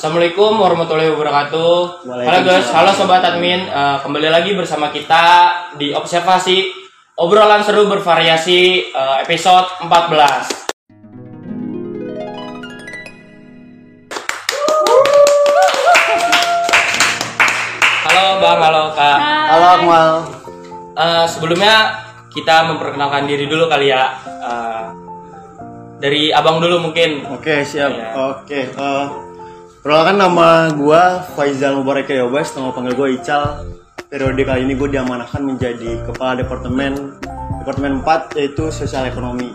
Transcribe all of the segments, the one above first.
Assalamualaikum warahmatullahi wabarakatuh. Halo guys, halo sobat admin. Eh, kembali lagi bersama kita di Observasi obrolan seru bervariasi eh, episode 14. Halo Bang, halo Kak. Halo Akmal. Eh, sebelumnya kita memperkenalkan diri dulu kali ya. Eh, dari Abang dulu mungkin. Oke siap. Iya. Oke. eh perkenalkan nama gua Faizal Mubarak Yobas, nama panggil gua Ical. Periode kali ini gue diamanahkan menjadi kepala departemen departemen 4 yaitu sosial ekonomi.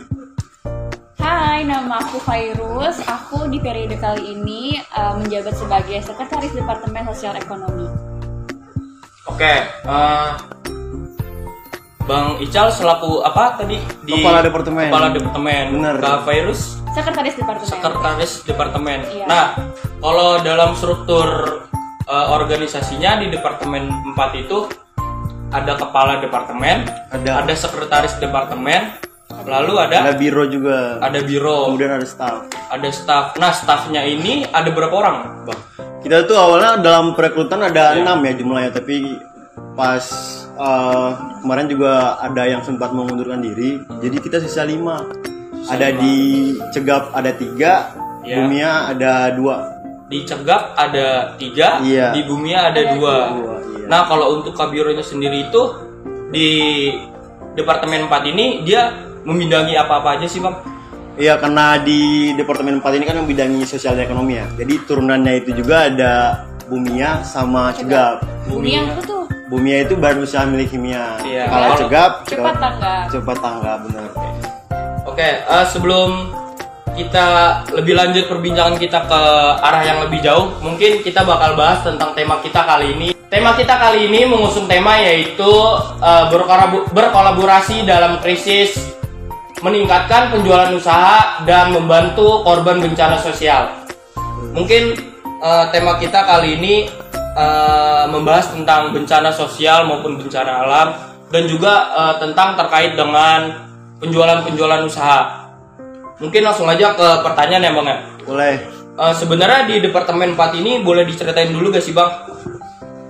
Hai, nama aku Fairuz. Aku di periode kali ini eh, menjabat sebagai Sekretaris Departemen Sosial Ekonomi. Oke, eh, Bang Ical selaku apa tadi di Kepala departemen. Kepala departemen. Bener. Kak Virus Sekretaris Departemen. sekretaris departemen. Iya. Nah, kalau dalam struktur eh, organisasinya di departemen 4 itu ada kepala departemen, Ada. ada sekretaris departemen, lalu ada Ada biro juga. ada biro, Kemudian ada staff. ada staff. Nah, staffnya ini ada berapa orang, Bang? Kita tuh awalnya dalam perekrutan ada Iya. enam ya jumlahnya, tapi pas eh, kemarin juga ada yang sempat mengundurkan diri, jadi kita sisa lima. Ada di Cegap ada tiga, Iya. Bumia ada dua. Di Cegap ada tiga, Iya. di Bumia ada, Ada dua. Dua, iya. Nah, kalau untuk kabironya sendiri itu di departemen 4 ini dia membidangi apa-apa aja sih, Bang? Iya karena di departemen 4 ini kan membidangi sosial dan ekonomi ya. Jadi turunannya itu juga ada Bumia sama Cegap. Bumi yang itu tuh Bumia itu baru usaha milik kimia. Iya. Kalau Cegap cepat tangga. cepat tangga benar. Oke, eh, sebelum kita lebih lanjut perbincangan kita ke arah yang lebih jauh, mungkin kita bakal bahas tentang tema kita kali ini. Tema kita kali ini mengusung tema yaitu berkolabu- berkolaborasi dalam krisis, meningkatkan penjualan usaha dan membantu korban bencana sosial. Mungkin eh, tema kita kali ini eh, membahas tentang bencana sosial maupun bencana alam dan juga eh, tentang terkait dengan penjualan-penjualan usaha. Mungkin langsung aja ke pertanyaan ya bang ya. Boleh. Eh, sebenarnya di departemen 4 ini boleh diceritain dulu gak sih bang?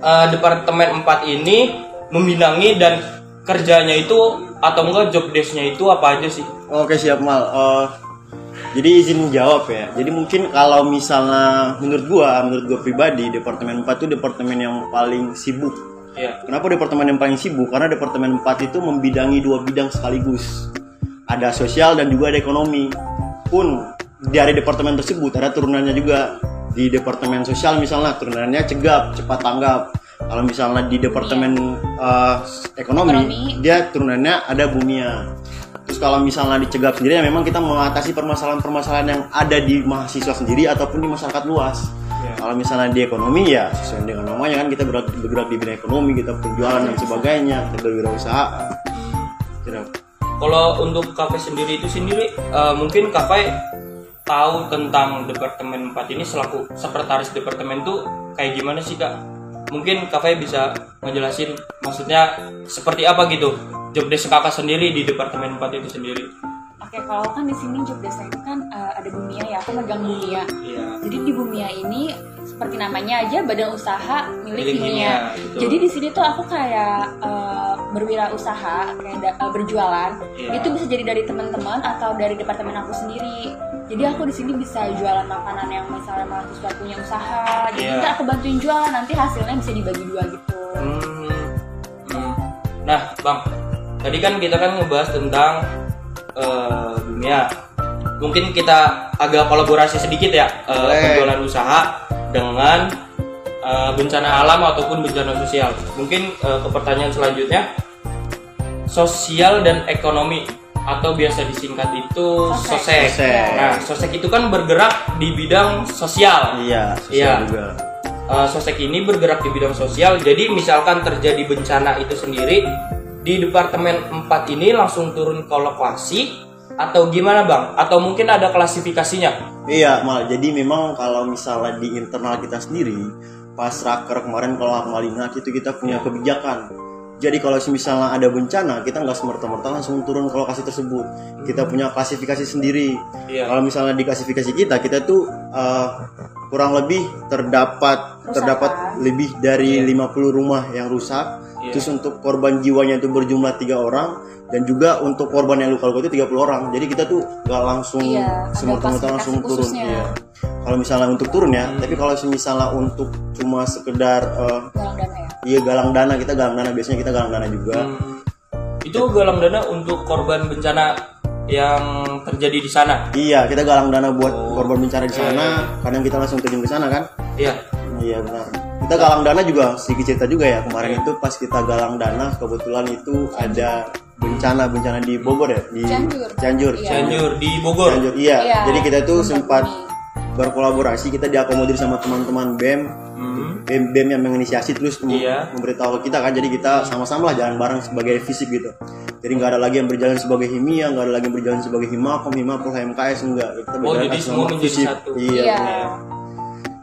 Eh, departemen 4 ini membidangi dan kerjanya itu atau enggak job desk-nya itu apa aja sih? Oke siap mal. Eh, jadi izin jawab ya. Jadi mungkin kalau misalnya menurut gua, menurut gua pribadi, departemen 4 itu departemen yang paling sibuk. Iya. Kenapa departemen yang paling sibuk? Karena departemen 4 itu membidangi dua bidang sekaligus. Ada sosial dan juga ada ekonomi. Pun dari departemen tersebut ada turunannya juga. Di departemen sosial misalnya turunannya cegap, cepat tanggap. Kalau misalnya di departemen eh, ekonomi, Ekonomi. dia turunannya ada bumia. Terus kalau misalnya di cegap sendiri ya memang kita mengatasi permasalahan-permasalahan yang ada di mahasiswa sendiri ataupun di masyarakat luas. Iya. Kalau misalnya di ekonomi ya sesuai dengan namanya kan kita bergerak, bergerak di bidang ekonomi, kita penjualan dan sebagainya, kita berwirausaha. Kira Kalau untuk kafe sendiri itu sendiri eh, mungkin kafe tahu tentang departemen 4 ini selaku sekretaris departemen itu kayak gimana sih kak? Mungkin kafe bisa ngejelasin maksudnya seperti apa gitu job desk kakak sendiri di departemen 4 itu sendiri. Oke, kalau kan di sini job desk itu kan eh, ada Bumia ya, aku megang Bumia. Iya. Jadi di Bumia ini seperti namanya aja badan usaha milik, betul. Jadi di sini tuh aku kayak eh, berwirausaha, kayak da- eh, berjualan. Iya. Itu bisa jadi dari teman-teman atau dari departemen aku sendiri. Jadi aku di sini bisa jualan makanan yang misalnya mahasiswa punya usaha. Jadi ntar aku bantuin jualan nanti hasilnya bisa dibagi dua gitu. Hmm. Hmm. Nah, Bang, tadi kan kita kan ngebahas tentang eh, dunia. Mungkin kita agak kolaborasi sedikit ya eh, Boleh. penjualan usaha dengan eh, bencana alam ataupun bencana sosial. Mungkin ke pertanyaan selanjutnya, sosial dan ekonomi atau biasa disingkat itu Sosek. sosek. Sosek. Nah, sosek itu kan bergerak di bidang sosial. Iya, sosial Iya. juga. Uh, sosek ini bergerak di bidang sosial. Jadi misalkan terjadi bencana itu sendiri di departemen 4 ini langsung turun ke lokasi atau gimana bang? Atau mungkin ada klasifikasinya? Iya, mal. Jadi memang kalau misalnya di internal kita sendiri, pas raker kemarin kalau aku ingat itu kita punya kebijakan. Jadi kalau misalnya ada bencana, kita nggak semerta-merta langsung turun ke lokasi tersebut. Kita punya klasifikasi sendiri. Iya. Kalau misalnya di klasifikasi kita, kita tuh eh, kurang lebih terdapat Rusak, terdapat kan? lebih dari 50 rumah yang rusak. Terus untuk korban jiwanya itu berjumlah tiga orang dan juga untuk korban yang luka-luka itu 30 orang. Jadi kita tuh nggak langsung Iya, semerta-merta langsung turun. khususnya. Iya. Kalau misalnya untuk turun ya, Hmm. tapi kalau misalnya untuk cuma sekedar eh, galang dana ya iya galang dana kita galang dana biasanya kita galang dana juga. Hmm. Itu galang dana untuk korban bencana yang terjadi di sana. Iya, kita galang dana buat Oh. korban bencana di sana. iya. Kadang kita langsung terjun ke sana kan? Iya. Iya benar. Kita galang dana juga sedikit cerita juga ya kemarin itu pas kita galang dana kebetulan itu ada bencana bencana di Bogor ya di Cianjur. Cianjur. Iya. Cianjur di Bogor. Cianjur, Iya. Iya. Jadi kita tuh sempat ini. berkolaborasi kita diakomodir sama teman-teman BEM Hmm. BEM, BEM yang menginisiasi terus mem- Iya. memberitahu ke kita kan jadi kita sama-sama lah jalan bareng sebagai fisik gitu jadi nggak ada lagi yang berjalan sebagai himia nggak ada lagi yang berjalan sebagai himakom himapol HMKS enggak kita Oh, berjalan jadi atas semua menjadi satu. iya, Iya.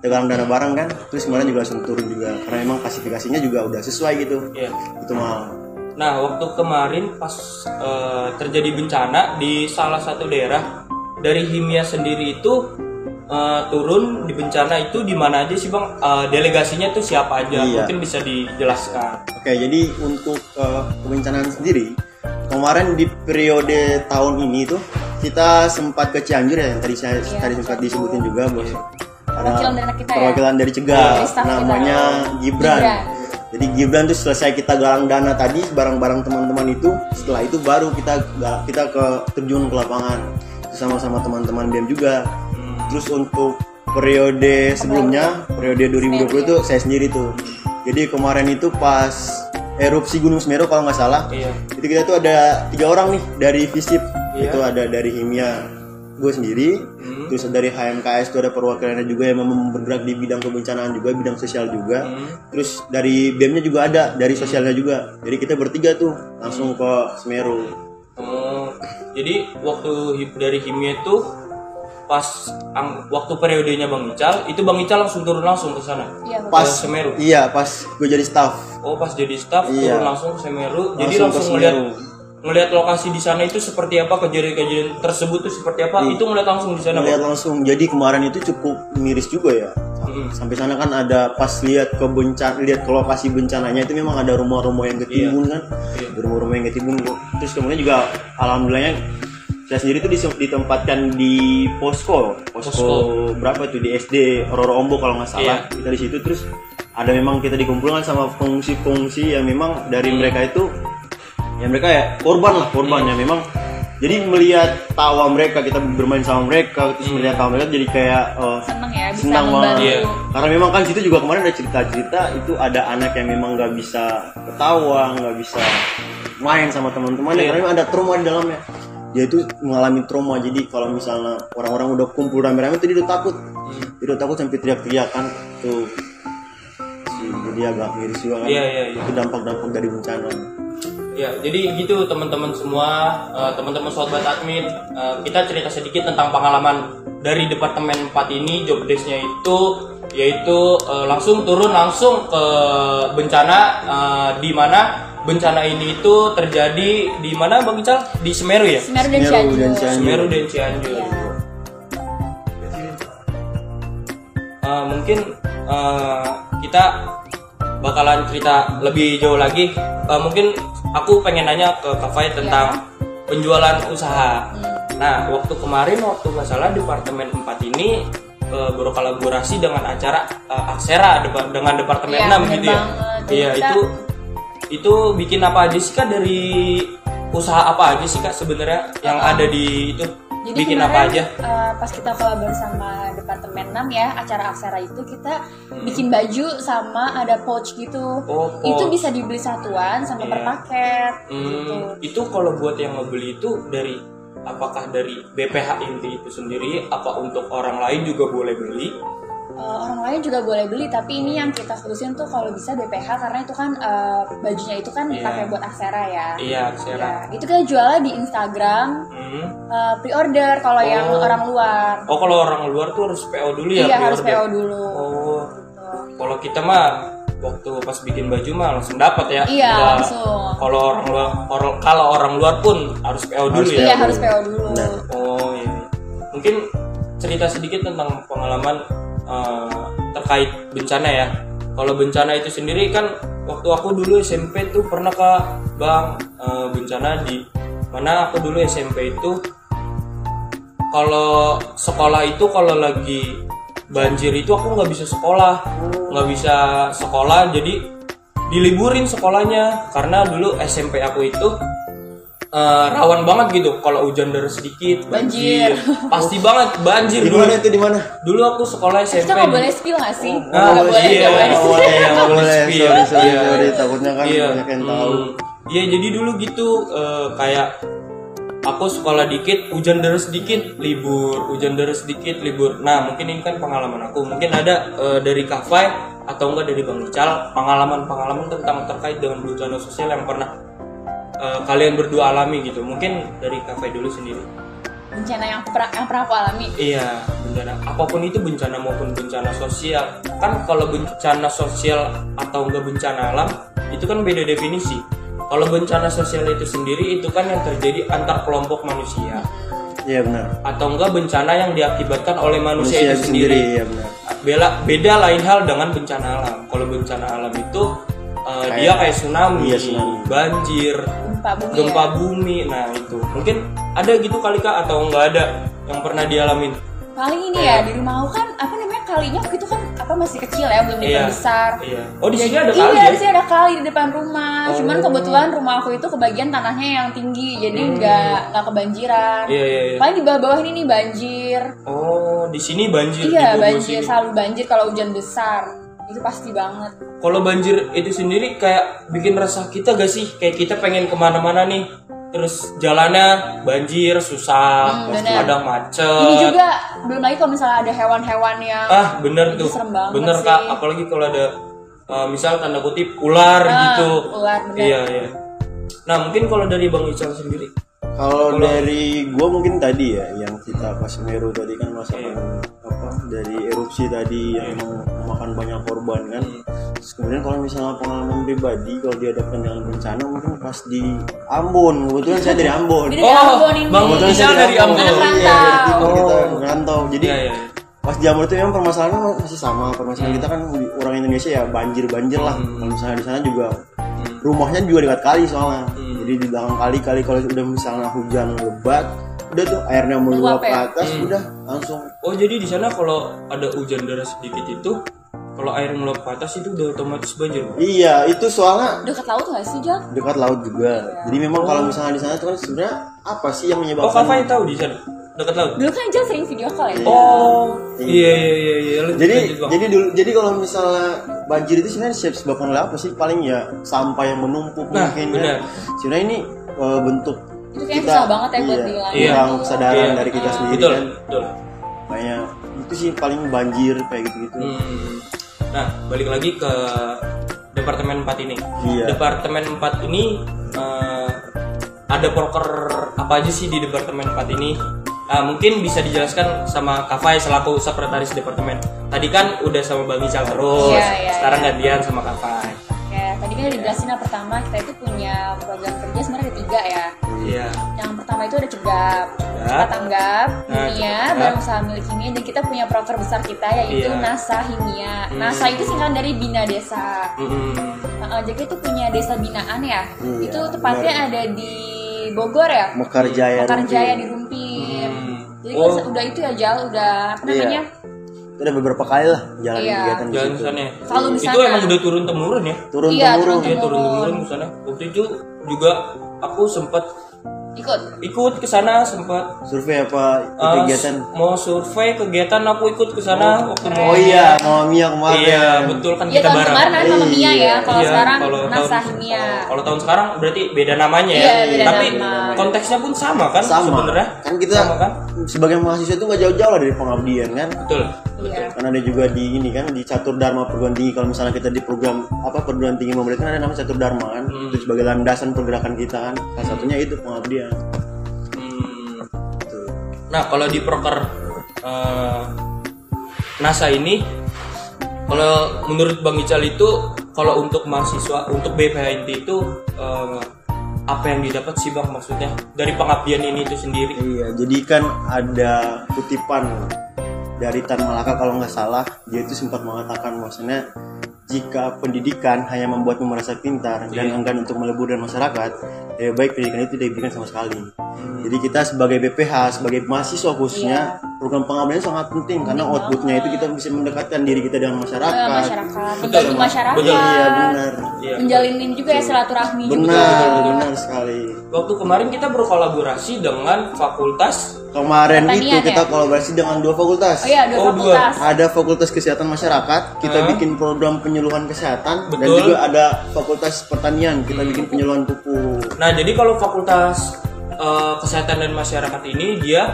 Kita galang dana bareng kan terus kemarin juga langsung turun juga karena emang klasifikasinya juga udah sesuai gitu Iya. itu mal Nah, waktu kemarin pas eh, terjadi bencana di salah satu daerah dari Himia sendiri itu eh, turun di bencana itu di mana aja sih bang? Eh, delegasinya tuh siapa aja? Iya. Mungkin bisa dijelaskan. Oke, jadi untuk uh, kebencanaan sendiri, kemarin di periode tahun ini tuh kita sempat ke Cianjur ya, yang tadi saya Iya, tadi sempat disebutin juga bos. Perwakilan dari kita ya? perwakilan dari Cegal, Dari staff kita. namanya Gibran. Gibran. Jadi Gibran tuh selesai kita galang dana tadi bareng-bareng teman-teman itu, setelah itu baru kita kita ke terjun ke lapangan sama-sama teman-teman BEM juga. Hmm. Terus untuk periode sebelumnya, periode 2020 itu saya sendiri tuh. Jadi kemarin itu pas erupsi Gunung Semeru kalau nggak salah, Iya. itu kita tuh ada tiga orang nih dari FISIP. Iya. Itu ada dari Himia gue sendiri, Hmm. terus dari HMKS itu ada perwakilannya juga yang memang bergerak di bidang kebencanaan juga, bidang sosial juga. Hmm. Terus dari BEM-nya juga ada, dari sosialnya juga. Jadi kita bertiga tuh langsung ke Semeru. Oh, jadi waktu dari Himia itu pas ang- waktu periodenya Bang Ical, itu Bang Ical langsung turun langsung ke sana. Iya, Pas Ke Semeru. Iya, pas gue jadi staff. Oh, pas jadi staff Iya. turun langsung ke Semeru. Jadi Langsung ke langsung ngeliat Ngeliat lokasi di sana itu seperti apa kejadian-kejadian tersebut tuh seperti apa itu ngeliat langsung di sana Lihat Bang? langsung. Jadi kemarin itu cukup miris juga ya. Mm. Sampai sana kan ada pas lihat ke bencana, lihat ke lokasi bencananya itu memang ada rumah-rumah yang ketimbun kan. Iya. Rumah-rumah yang ketimbun. Terus kemudian juga alhamdulillahnya saya sendiri dis- ditempatkan di posko, posko, Posko. berapa tuh di SD Roro Ombo kalau nggak salah. Iya. Kita di situ terus ada memang kita dikumpulkan sama pengungsi-pengungsi yang memang dari Hmm. mereka itu ya mereka ya korban lah korban ya memang jadi melihat tawa mereka kita bermain sama mereka terus melihat tawa mereka jadi kayak eh, seneng ya bisa senang membantu. Iya. karena memang kan situ juga kemarin ada cerita-cerita itu ada anak yang memang nggak bisa ketawa nggak bisa main sama teman-temannya Iya. karena memang ada trauma di dalamnya. Dia itu mengalami trauma jadi kalau misalnya orang-orang udah kumpul rame-rame tuh dia udah takut. Dia udah takut sampai teriak-teriak kan tuh. Si- jadi agak miris juga kan. Iya, iya, iya. itu dampak-dampak dari bencana Ya, jadi gitu teman-teman semua, eh, teman-teman sobat admin, eh, kita cerita sedikit tentang pengalaman dari Departemen 4 ini, job desk-nya itu yaitu eh, langsung turun langsung ke bencana eh, di mana bencana ini itu terjadi di mana Bang Ical? Di Semeru ya? Semeru dan Semeru Cianjur dan Cianjur. Semeru dan Cianjur. Iya. Eh, mungkin eh, kita bakalan cerita lebih jauh lagi. Eh, mungkin aku pengen nanya ke Kak Fai tentang penjualan usaha. Nah, waktu kemarin waktu nggak salah Departemen 4 ini eh, berkolaborasi dengan acara eh, Aksera depa- dengan Departemen Iya, 6 bener gitu ya. Iya, Kita- itu itu bikin apa aja sih Kak dari usaha apa aja sih Kak sebenarnya yang ada di itu? Jadi bikin kemarin, apa aja? eh, pas kita kolaborasi sama Departemen 6 ya, acara Aksara itu kita bikin baju sama ada pouch gitu. Oh, Itu pouch. bisa dibeli satuan sama Iya. per paket gitu. Hmm, itu kalau buat yang ngebeli itu dari apakah dari BPH inti itu sendiri apa untuk orang lain juga boleh beli? Eh, orang lain juga boleh beli, tapi ini yang kita khususin tuh kalau bisa BPH karena itu kan eh, bajunya itu kan Iya. pakai buat Aksara ya. Iya, Sera. Ya, itu kita jualnya di Instagram Hmm. eh, pre-order kalau yang Oh. orang luar. Oh, kalau orang luar tuh harus PO dulu ya? iya harus? PO dulu. Oh, Gitu. kalau kita mah waktu pas bikin baju mah langsung dapat ya. Iya, Nggak- langsung. Kalau orang luar orang- kalau orang luar pun harus PO dulu Harus ya. Iya harus PO dulu. Benar. Oh iya. Mungkin cerita sedikit tentang pengalaman eh, terkait bencana ya. Kalau bencana itu sendiri kan waktu aku dulu SMP tuh pernah ke Bang eh, bencana di mana aku dulu SMP itu kalau sekolah itu kalau lagi banjir itu aku nggak bisa sekolah nggak bisa sekolah jadi diliburin sekolahnya karena dulu SMP aku itu eh, rawan banget gitu kalau hujan deras sedikit banjir, pasti banget banjir Di dulu mana itu di mana? dulu aku sekolah SMP Kita nggak boleh spill nggak sih? Nggak boleh, iya, nggak boleh. nggak boleh, nggak Nggak boleh, spill. sorry, sorry, Iya, sorry. iya. Takutnya kan Iya. banyak yang tahu. Hmm. Iya, jadi dulu gitu eh, kayak aku sekolah dikit, hujan deras dikit, libur, hujan deras dikit, libur. Nah, mungkin ini kan pengalaman aku. Mungkin ada eh, dari Kafai atau enggak dari Bang Ical, pengalaman-pengalaman tentang terkait dengan bencana sosial yang pernah eh, kalian berdua alami gitu. Mungkin dari Kafai dulu sendiri. Bencana yang pernah yang pernah aku alami. Iya, bencana. Apa pun itu bencana maupun bencana sosial. Kan kalau bencana sosial atau enggak bencana alam, itu kan beda definisi. Kalau bencana sosial itu sendiri itu kan yang terjadi antar kelompok manusia Iya benar. atau enggak bencana yang diakibatkan oleh manusia, Manusia itu sendiri. Iya benar. Beda beda lain hal dengan bencana alam. Kalau bencana alam itu eh, dia kayak tsunami, Iya, tsunami. banjir, Gempa bumi. gempa ya. bumi. Nah, itu. Mungkin ada gitu kali Kak atau enggak ada yang pernah dialamin? Paling ini ya di rumah aku kan apa namanya kalinya waktu itu kan apa masih kecil ya belum Iya. besar. Iya. Oh, di sini ada kali iya, ya? di sini ada kali di depan rumah. Cuman Oh. kebetulan rumah aku itu kebagian tanahnya yang tinggi, jadi nggak nggak kebanjiran. Hmm. Iya, iya, iya. Paling di bawah-bawah ini nih banjir. Oh, di sini banjir. Iya banjir, sini. selalu banjir kalau hujan besar. Itu pasti banget. Kalau banjir itu sendiri kayak bikin resah kita gak sih? Kayak kita pengen ke mana-mana nih, terus jalannya banjir, susah, Hmm, bener. kadang macet. Ini juga belum lagi kalau misalnya ada hewan-hewan yang Ah, bener tuh. serem banget bener sih. kak. Apalagi kalau ada, uh, misal tanda kutip ular Ah, gitu. ular, bener. Iya, iya. Nah, mungkin kalau dari Bang Ical sendiri, Kalau dari gua mungkin tadi ya yang kita pas Semeru tadi kan masakan Iya. Dari erupsi tadi yang emang memakan banyak korban kan. Hmm. Terus kemudian kalau misalnya pengalaman pribadi kalau dihadapkan dengan bencana mungkin pas di Ambon kebetulan saya dari Ambon. Jadi dari Ambon ini. Bang Kebetulan Ical saya dari Ambon. Anak Iya, rantau. dari timur kita Oh. merantau. Jadi Iya, iya. pas di Ambon itu memang permasalahannya masih sama. Permasalahan kita kan di- orang Indonesia ya banjir-banjir lah. Hmm. Kalau misalnya di sana juga rumahnya juga dekat kali soalnya. Hmm. Jadi di belakang kali kali kalau udah misalnya hujan lebat, udah tuh airnya meluap Meluap ke ya? atas, Hmm. udah langsung Oh, jadi di sana kalau ada hujan deras sedikit itu, kalau air meluap ke atas itu udah otomatis banjir. Iya, itu soalnya Dekat laut nggak sih, Jal? dekat laut juga. Jadi memang kalau misalnya di sana itu kan sebenarnya apa sih yang Oh, menyebabkan Kak tahu di sana dekat laut. Dulu kan Jal sering video call ya. Oh, iya iya iya iya. Lanjut, jadi jadi dulu jadi kalau misalnya banjir itu sebenarnya disebabkan oleh apa sih paling ya sampah yang menumpuk Nah, mungkin benar. ya sebenarnya ini eh, bentuk Itu kayaknya susah banget ya buat iya, dihilangin. kurang Iya. kesadaran Iya. dari kita Ah. sendiri betul, kan betul. kayak itu sih paling banjir kayak gitu gitu Hmm. Nah, balik lagi ke departemen 4 ini. Iya. Departemen 4 ini eh, ada proker apa aja sih di departemen 4 ini? Nah, mungkin bisa dijelaskan sama Kafai selaku sekretaris departemen. Tadi kan udah sama Bang Ical terus, Iya, iya, sekarang gantian sama Kafai. Tadi kan udah dijelasin pertama kita itu punya program kerja sebenarnya ada tiga ya. Iya. Yang pertama itu ada cegap, cepat tanggap, Nah, himia, cepat badan usaha milik kimia, dan kita punya proker besar kita yaitu Iya. NASA Himia. Hmm. NASA itu singkatan dari Bina Desa. Mm-mm. Nah, jadi itu punya desa binaan ya. Iya, itu tepatnya ada di Bogor ya. Mekarjaya Mekarjaya di Rumpin. Hmm. Jadi Oh. udah itu ya Jal, udah apa Iya. Itu ada beberapa kali lah jalan Iya. kegiatan di Jalan situ. ke sana. ya? Selalu di Itu sana. emang udah turun temurun ya? turun Iya, temurun turun Iya turun Temurun. ke sana. Waktu itu juga aku sempat Ikut. ikut ke sana sempat survei apa uh, kegiatan mau survei kegiatan aku ikut ke sana waktu oh mau iya mau Mia kemarin iya betul kan Iya kita tahun bareng kemarin kan Mama Mia ya. Kalau Iya, sekarang kalau tahun- oh, kalau tahun sekarang berarti beda namanya ya Iya, beda tapi nama. konteksnya pun sama kan sama sebenarnya kan kita sama kan sebagai mahasiswa itu nggak jauh-jauh lah dari pengabdian kan betul Iya. kan ada juga di ini kan di catur dharma perguruan tinggi kalau misalnya kita di program apa perguruan tinggi membeli kan ada namanya catur dharma kan Hmm. itu sebagai landasan pergerakan kita kan salah satunya itu pengabdian Hmm. Gitu. Nah, kalau di proker eh, NASA ini, kalau menurut Bang Ical itu kalau untuk mahasiswa untuk BPH inti itu eh, apa yang didapat sih bang? Maksudnya dari pengabdian ini itu sendiri. Iya, jadi kan ada kutipan dari Tan Malaka kalau nggak salah, dia itu sempat mengatakan bahwasanya jika pendidikan hanya membuatmu merasa pintar dan Iya. enggan untuk melebur dan masyarakat, ya baik pendidikan itu tidak diberikan sama sekali. Hmm. Jadi kita sebagai BPH, sebagai mahasiswa khususnya, Iya. program pengabdian sangat penting karena outputnya itu kita bisa mendekatkan diri kita dengan masyarakat. masyarakat, Betul, membantu masyarakat, betul. Iya benar, Iya. menjalin juga ya silaturahmi juga. benar, benar sekali. waktu kemarin kita berkolaborasi dengan fakultas Kemarin Pertanian itu kita ya? kolaborasi dengan dua fakultas. Oh iya, dua Oh, dua. fakultas. ada Fakultas Kesehatan Masyarakat, kita Hah? bikin program penyuluhan kesehatan dan Betul. juga ada Fakultas Pertanian, kita bikin penyuluhan pupuk. Nah, jadi kalau Fakultas eh, Kesehatan dan Masyarakat ini dia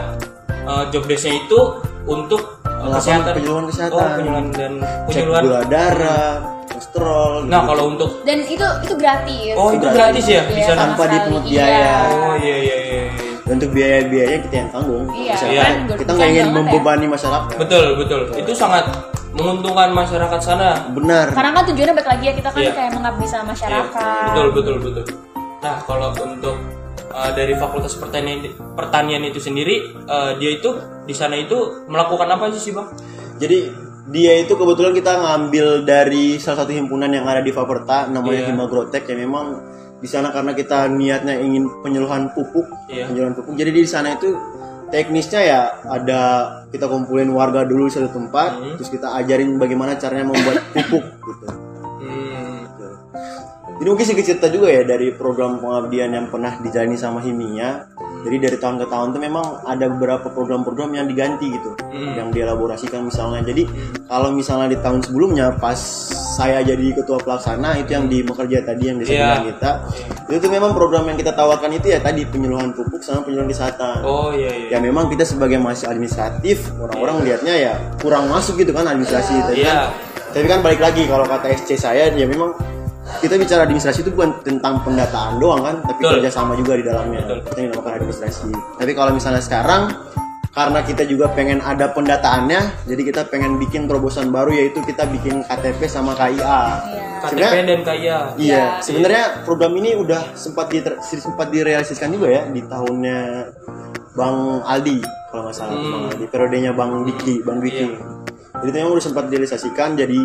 eh, job desk-nya itu untuk Melakukan kesehatan. penyuluhan kesehatan. Oh, penyuluhan dan Cek penyuluhan. gula darah, kolesterol. Nah, gitu. kalau untuk Dan itu itu gratis. Oh, itu gratis ya? Iya, Bisa tanpa dipungut Iya. biaya. Oh, iya iya iya. Untuk biaya-biaya kita yang tanggung. Iya, kan kita nggak ingin banget ya. membebani masyarakat. Betul, betul. Itu sangat menguntungkan masyarakat sana. Benar. Karena kan tujuannya baik lagi ya kita kan Iya. kayak mengabdi sama Iya, masyarakat. betul, betul, betul. Nah, kalau untuk eh, dari Fakultas Pertanian Pertanian itu sendiri, eh, dia itu di sana itu melakukan apa sih, Bang? Jadi dia itu kebetulan kita ngambil dari salah satu himpunan yang ada di Faperta namanya Iya. Himagrotek yang memang di sana karena kita niatnya ingin penyuluhan pupuk, Iya. penyuluhan pupuk. Jadi di sana itu teknisnya ya ada kita kumpulin warga dulu di satu tempat, Hmm. terus kita ajarin bagaimana caranya membuat pupuk gitu. Hmm, Jadi mungkin sedikit cerita juga ya dari program pengabdian yang pernah dijalani sama Himia. Jadi dari tahun ke tahun tuh memang ada beberapa program-program yang diganti gitu, Hmm. yang dielaborasikan misalnya. Jadi kalau misalnya di tahun sebelumnya pas saya jadi ketua pelaksana itu yang di Mekerja tadi yang Iya. di sebelah kita, itu tuh memang program yang kita tawarkan itu ya tadi penyuluhan pupuk sama penyuluhan kesehatan. Oh iya iya. Ya memang kita sebagai mahasiswa administratif orang-orang lihatnya ya kurang masuk gitu kan administrasi tapi Iya. kan tapi kan balik lagi kalau kata SC saya ya memang kita bicara administrasi itu bukan tentang pendataan doang kan tapi Betul. kerjasama juga di dalamnya Betul. kita yang dinamakan administrasi tapi kalau misalnya sekarang karena kita juga pengen ada pendataannya jadi kita pengen bikin terobosan baru yaitu kita bikin KTP sama KIA Iya. KTP Sebenarnya- dan kaya. Iya, sebenarnya program ini udah sempat di sempat direalisasikan juga ya di tahunnya Bang Aldi kalau nggak salah Hmm. Bang Aldi periodenya Bang Diki, Bang Diki. Jadi memang udah sempat direalisasikan. Jadi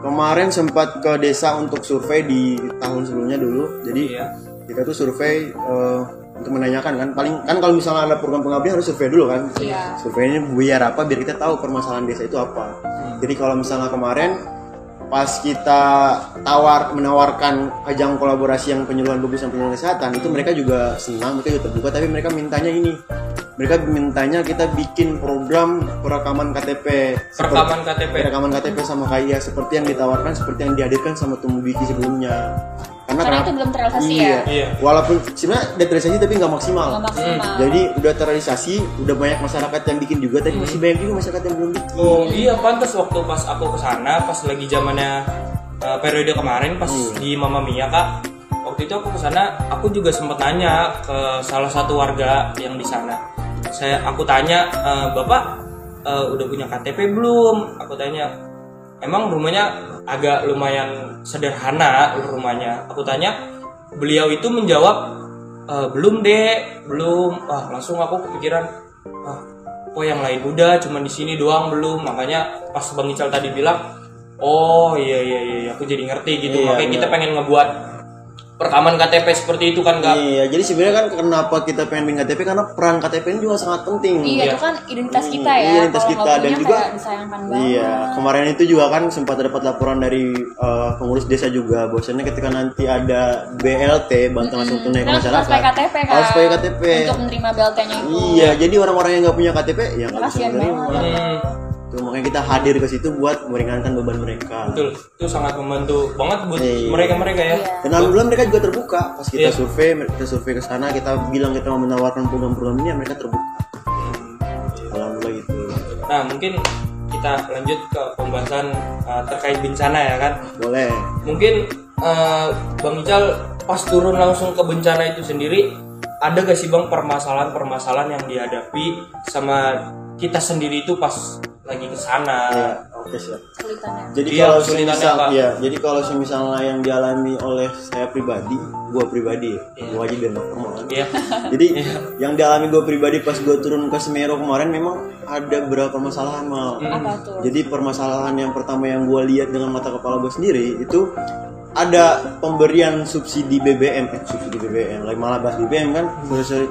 kemarin sempat ke desa untuk survei di tahun sebelumnya dulu. Jadi Iya. kita tuh survei eh, untuk menanyakan kan paling kan kalau misalnya ada program pengabdian harus survei dulu kan. Iya. Surveinya biar apa? Biar kita tahu permasalahan desa itu apa. Jadi kalau misalnya kemarin pas kita tawar menawarkan ajang kolaborasi yang penyuluhan bagus dan penyuluhan kesehatan itu mereka juga senang mereka juga terbuka tapi mereka mintanya ini mereka mintanya kita bikin program perekaman KTP Perekaman KTP. perekaman KTP sama KIA seperti yang ditawarkan seperti yang dihadirkan sama Tumbuh Biki sebelumnya karena, Karena itu belum terrealisasi iya, ya. Iya. walaupun sebenarnya ada terrealisasi tapi nggak maksimal Nggak maksimal. jadi udah terrealisasi udah banyak masyarakat yang bikin juga tapi masih banyak juga masyarakat yang belum bikin Oh iya pantas waktu pas aku ke sana pas lagi zamannya uh, periode kemarin pas Hmm. di Mama Mia kak waktu itu aku ke sana aku juga sempat nanya ke salah satu warga yang di sana saya aku tanya "Eh, bapak eh, udah punya KTP belum? Aku tanya emang rumahnya agak lumayan sederhana rumahnya. Aku tanya beliau itu menjawab "Eh, belum deh belum. Wah langsung aku kepikiran ah kok yang lain udah cuma di sini doang belum? Makanya pas bang Ical tadi bilang oh iya iya iya aku jadi ngerti gitu. Iya, makanya kita benar. pengen ngebuat perekaman KTP seperti itu kan gak Iya, jadi sebenarnya kan kenapa kita pengen bikin KTP karena peran KTP ini juga sangat penting. Iya, Iya. itu kan identitas kita ya. Iya, identitas kita. Dan juga- kayak disayangkan banget. Iya, kemarin itu juga kan sempat dapat laporan dari uh, pengurus desa juga bahwasannya ketika nanti ada BLT bantuan langsung tunai ke harus masyarakat pakai KTP kan. harus pakai KTP. Untuk menerima BLT-nya itu. Iya, jadi orang-orang yang nggak punya KTP ya nggak bisa menerima. banget. Hmm, Tuh, makanya kita hadir ke situ buat meringankan beban mereka. betul itu sangat membantu banget buat Iya. mereka mereka ya Iya. Dan alhamdulillah mereka juga terbuka pas kita Iya. survei, kita survei ke sana, kita bilang kita mau menawarkan program-program ini, ya mereka terbuka. Alhamdulillah gitu. nah mungkin kita lanjut ke pembahasan uh, terkait bencana ya kan Boleh. mungkin uh, bang Ical pas turun langsung ke bencana itu sendiri ada gak sih bang permasalahan-permasalahan yang dihadapi sama kita sendiri itu pas lagi ke sana Iya, podcast ya. Kesulitannya. Jadi Iya, kalau semisal, apa? ya, jadi kalau misalnya yang dialami oleh saya pribadi, gua pribadi, ya, Iya. gua aja biar kan. Iya. Jadi yang dialami gue pribadi pas gue turun ke Semeru kemarin memang ada beberapa permasalahan mal. Apa tuh? Jadi permasalahan yang pertama yang gue lihat dengan mata kepala gue sendiri itu ada pemberian subsidi BBM, eh subsidi BBM, lagi malah bahas BBM kan, sorry, sorry.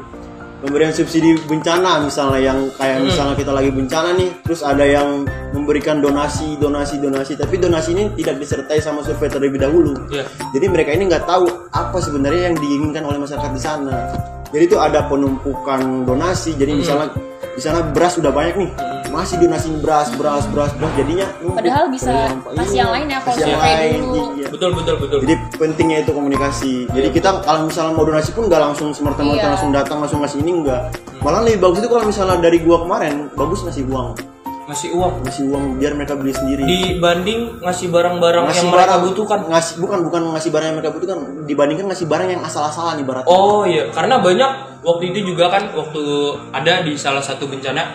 Pemberian subsidi bencana misalnya yang kayak misalnya kita lagi bencana nih, terus ada yang memberikan donasi, donasi, donasi, tapi donasi ini tidak disertai sama survei terlebih dahulu. Iya. Jadi mereka ini nggak tahu apa sebenarnya yang diinginkan oleh masyarakat di sana. Jadi itu ada penumpukan donasi. Jadi misalnya di sana beras udah banyak nih, masih donasi beras, beras, beras, beras. Jadinya numpuk. Padahal bisa Dari kasih yang lain ya, kalau yang lain, dulu. iya. Betul betul betul. Jadi pentingnya itu komunikasi. Jadi kita kalau misalnya mau donasi pun nggak langsung semerta-merta Iya. langsung datang langsung ngasih ini enggak. Malah lebih bagus itu kalau misalnya dari gua kemarin bagus ngasih uang, Ngasih uang ngasih uang biar mereka beli sendiri. dibanding ngasih barang-barang yang mereka butuhkan. ngasih bukan bukan ngasih barang yang mereka butuhkan dibandingkan ngasih barang yang asal-asalan ibaratnya Oh iya, karena banyak waktu itu juga kan waktu ada di salah satu bencana,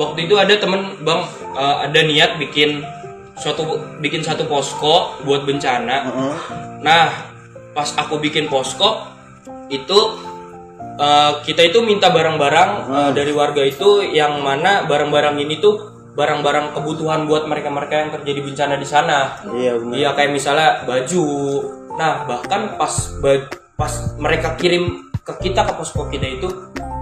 waktu itu ada temen bang eh, ada niat bikin suatu bikin satu posko buat bencana. Heeh. Nah, pas aku bikin posko itu eh, kita itu minta barang-barang eh, dari warga itu yang mana barang-barang ini tuh barang-barang kebutuhan buat mereka-mereka yang terjadi bencana di sana. iya benar Iya kayak misalnya baju. Nah bahkan pas pas mereka kirim ke kita ke posko kita itu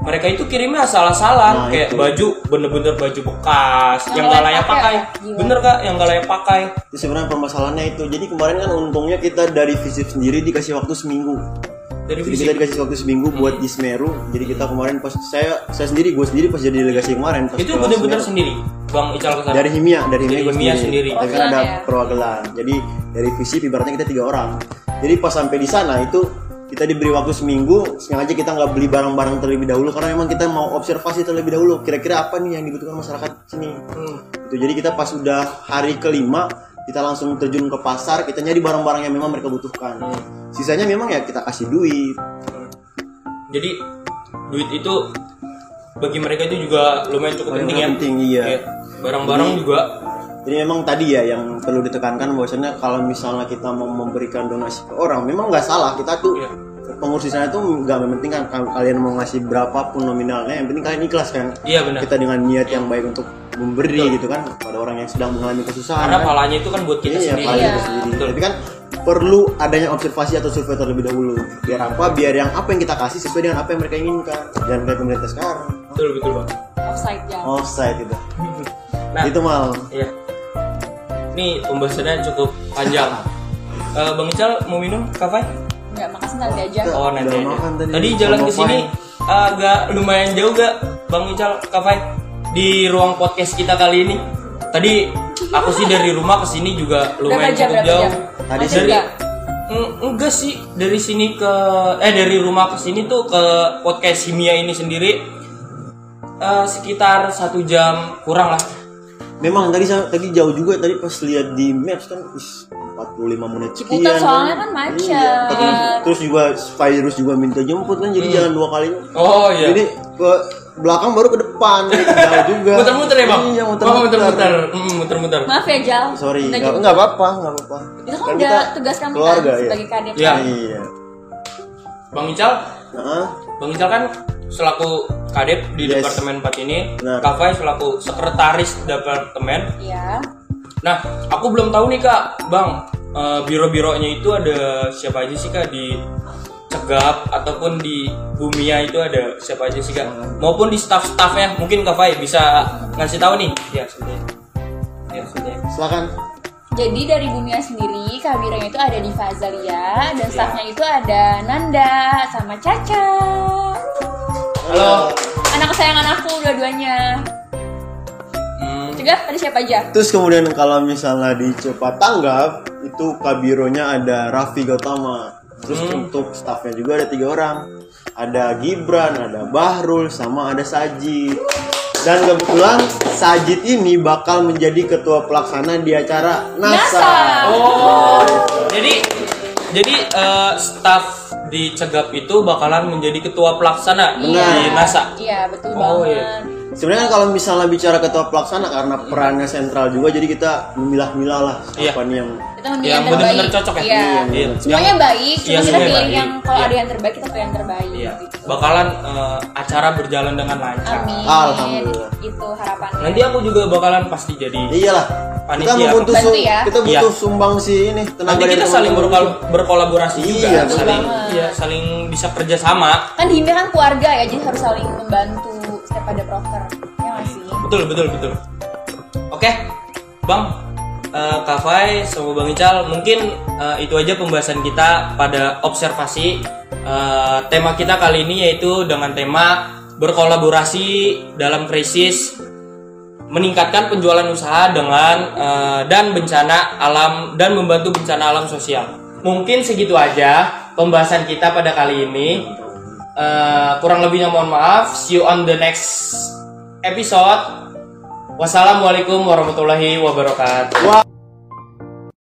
mereka itu kirimnya asal-asalan Nah, kayak itu. baju bener-bener baju bekas Yang yang nggak layak pakai pakai. ya? Bener kak yang nggak layak pakai. itu sebenarnya permasalahannya itu jadi kemarin kan untungnya kita dari visit sendiri dikasih waktu seminggu Dari jadi fisik. kita dikasih waktu seminggu buat di Semeru jadi kita kemarin pas saya saya sendiri gue sendiri pas jadi delegasi kemarin pas itu bener-bener sendiri bang Ical ke sana. dari Himia dari Himia Dari Himia sendiri, sendiri. tapi kan ada ya? perwakilan jadi dari visi ibaratnya kita tiga orang jadi pas sampai di sana itu kita diberi waktu seminggu sengaja kita nggak beli barang-barang terlebih dahulu karena memang kita mau observasi terlebih dahulu kira-kira apa nih yang dibutuhkan masyarakat sini Hmm. itu jadi kita pas udah hari kelima kita langsung terjun ke pasar kita nyari barang-barang yang memang mereka butuhkan sisanya memang ya kita kasih duit Jadi duit itu bagi mereka itu juga lumayan cukup Lumayan penting ya. penting, iya. Barang-barang juga Jadi memang tadi ya yang perlu ditekankan bahwasanya kalau misalnya kita mau memberikan donasi ke orang, memang nggak salah kita tuh Iya. pengurus di sana tuh nggak mementingkan kalau kalian mau ngasih berapapun nominalnya, yang penting kalian ikhlas kan. iya benar. Kita dengan niat yang baik untuk memberi gitu kan pada orang yang sedang mengalami kesusahan. Karena kan. palanya itu kan buat kita Iya, sendiri. paling Iya. kita sendiri. Betul. Tapi kan perlu adanya observasi atau survei terlebih dahulu. Biar apa? Biar yang apa yang kita kasih sesuai dengan apa yang mereka inginkan. Dan kayak pemerintah sekarang. Betul betul bang. Offside ya. Offside itu. Nah, itu mal. Iya. Ini pembahasannya cukup panjang. Eh, Bang Ical mau minum kafe? Enggak, makasih nanti aja. Oh nanti aja. makan tadi. Tadi jalan ke sini agak lumayan jauh gak Bang Ical kafe di ruang podcast kita kali ini. Tadi aku sih dari rumah ke sini juga lumayan jam? cukup jauh. jam? Tadi dari? Mm, enggak sih dari sini ke eh dari rumah ke sini tuh ke podcast Himia ini sendiri eh, sekitar satu jam kurang lah. Memang tadi tadi jauh juga tadi pas lihat di maps kan is 45 menit sekian. Ciputat soalnya kan macet. Iya, tapi terus juga virus juga minta jemput kan jadi jalan dua kali. Oh iya. Jadi ke belakang baru ke depan jadi jauh juga. muter-muter ya bang? Iya, muter-muter. muter-muter. Hmm, muter-muter. Maaf ya Jal. Sorry, nggak jemput. nggak apa-apa, nggak apa-apa. Itu kan, Kan udah kita tugas kamu keluarga, kan ya? sebagai kadep. Iya. Iya. Bang Ical, Heeh. Bang Ical kan selaku kadep di Yes. departemen 4 ini, Benar. Kafai selaku sekretaris departemen. Iya. Nah, aku belum tahu nih kak, Bang, eh, biro-bironya itu ada siapa aja sih kak di Cegap ataupun di Bumia itu ada siapa aja sih kak? Maupun di staff-staffnya, mungkin Kafai bisa ngasih tahu nih. Ya sudah. Ya sudah. Silakan. Jadi dari Bumia sendiri, kabiranya itu ada di Fazalia dan staffnya itu ada Nanda sama Caca. Halo. Anak kesayangan aku dua-duanya. Hmm, Cegah tadi siapa aja? Terus kemudian kalau misalnya di cepat tanggap itu kabironya ada Raffi Gautama. Terus untuk staffnya juga ada tiga orang. Ada Gibran, ada Bahrul, sama ada Sajid. Dan kebetulan Sajid ini bakal menjadi ketua pelaksana di acara NASA. NASA. Oh, jadi jadi eh, staff di Cegap itu bakalan menjadi ketua pelaksana Benar. di NASA. Iya betul Oh, banget. iya. Sebenarnya kan kalau misalnya bicara ketua pelaksana karena perannya sentral juga jadi kita memilah-milah lah Iya. siapa nih yang Kita memilih Yang yang terbaik. benar-benar cocok ya? Iya. Iya. Semuanya Yang- baik, cuma Iya, kita pilih baik. yang kalau Iya. ada yang terbaik kita pilih yang terbaik. Iya. Gitu. Bakalan eh, acara berjalan dengan lancar. Amin. Alhamdulillah. Itu harapannya. Nanti aku juga bakalan pasti jadi. iyalah Panitia. kita butuh su- ya. kita butuh Iya. sumbang si ini tenaga Nanti kita saling berkol- berkolaborasi juga, Iya, betul saling banget. iya, saling bisa kerjasama. Kan di Himbe kan keluarga ya, jadi harus saling membantu setiap ada proker. Ya nggak sih? Betul, betul, betul. Oke, Bang, eh, Kak Fai, sama Bang Ical, mungkin eh, itu aja pembahasan kita pada observasi. Eh, tema kita kali ini yaitu dengan tema berkolaborasi dalam krisis meningkatkan penjualan usaha dengan eh, dan bencana alam dan membantu bencana alam sosial. Mungkin segitu aja pembahasan kita pada kali ini. Eh, kurang lebihnya mohon maaf. See you on the next episode. Wassalamualaikum warahmatullahi wabarakatuh.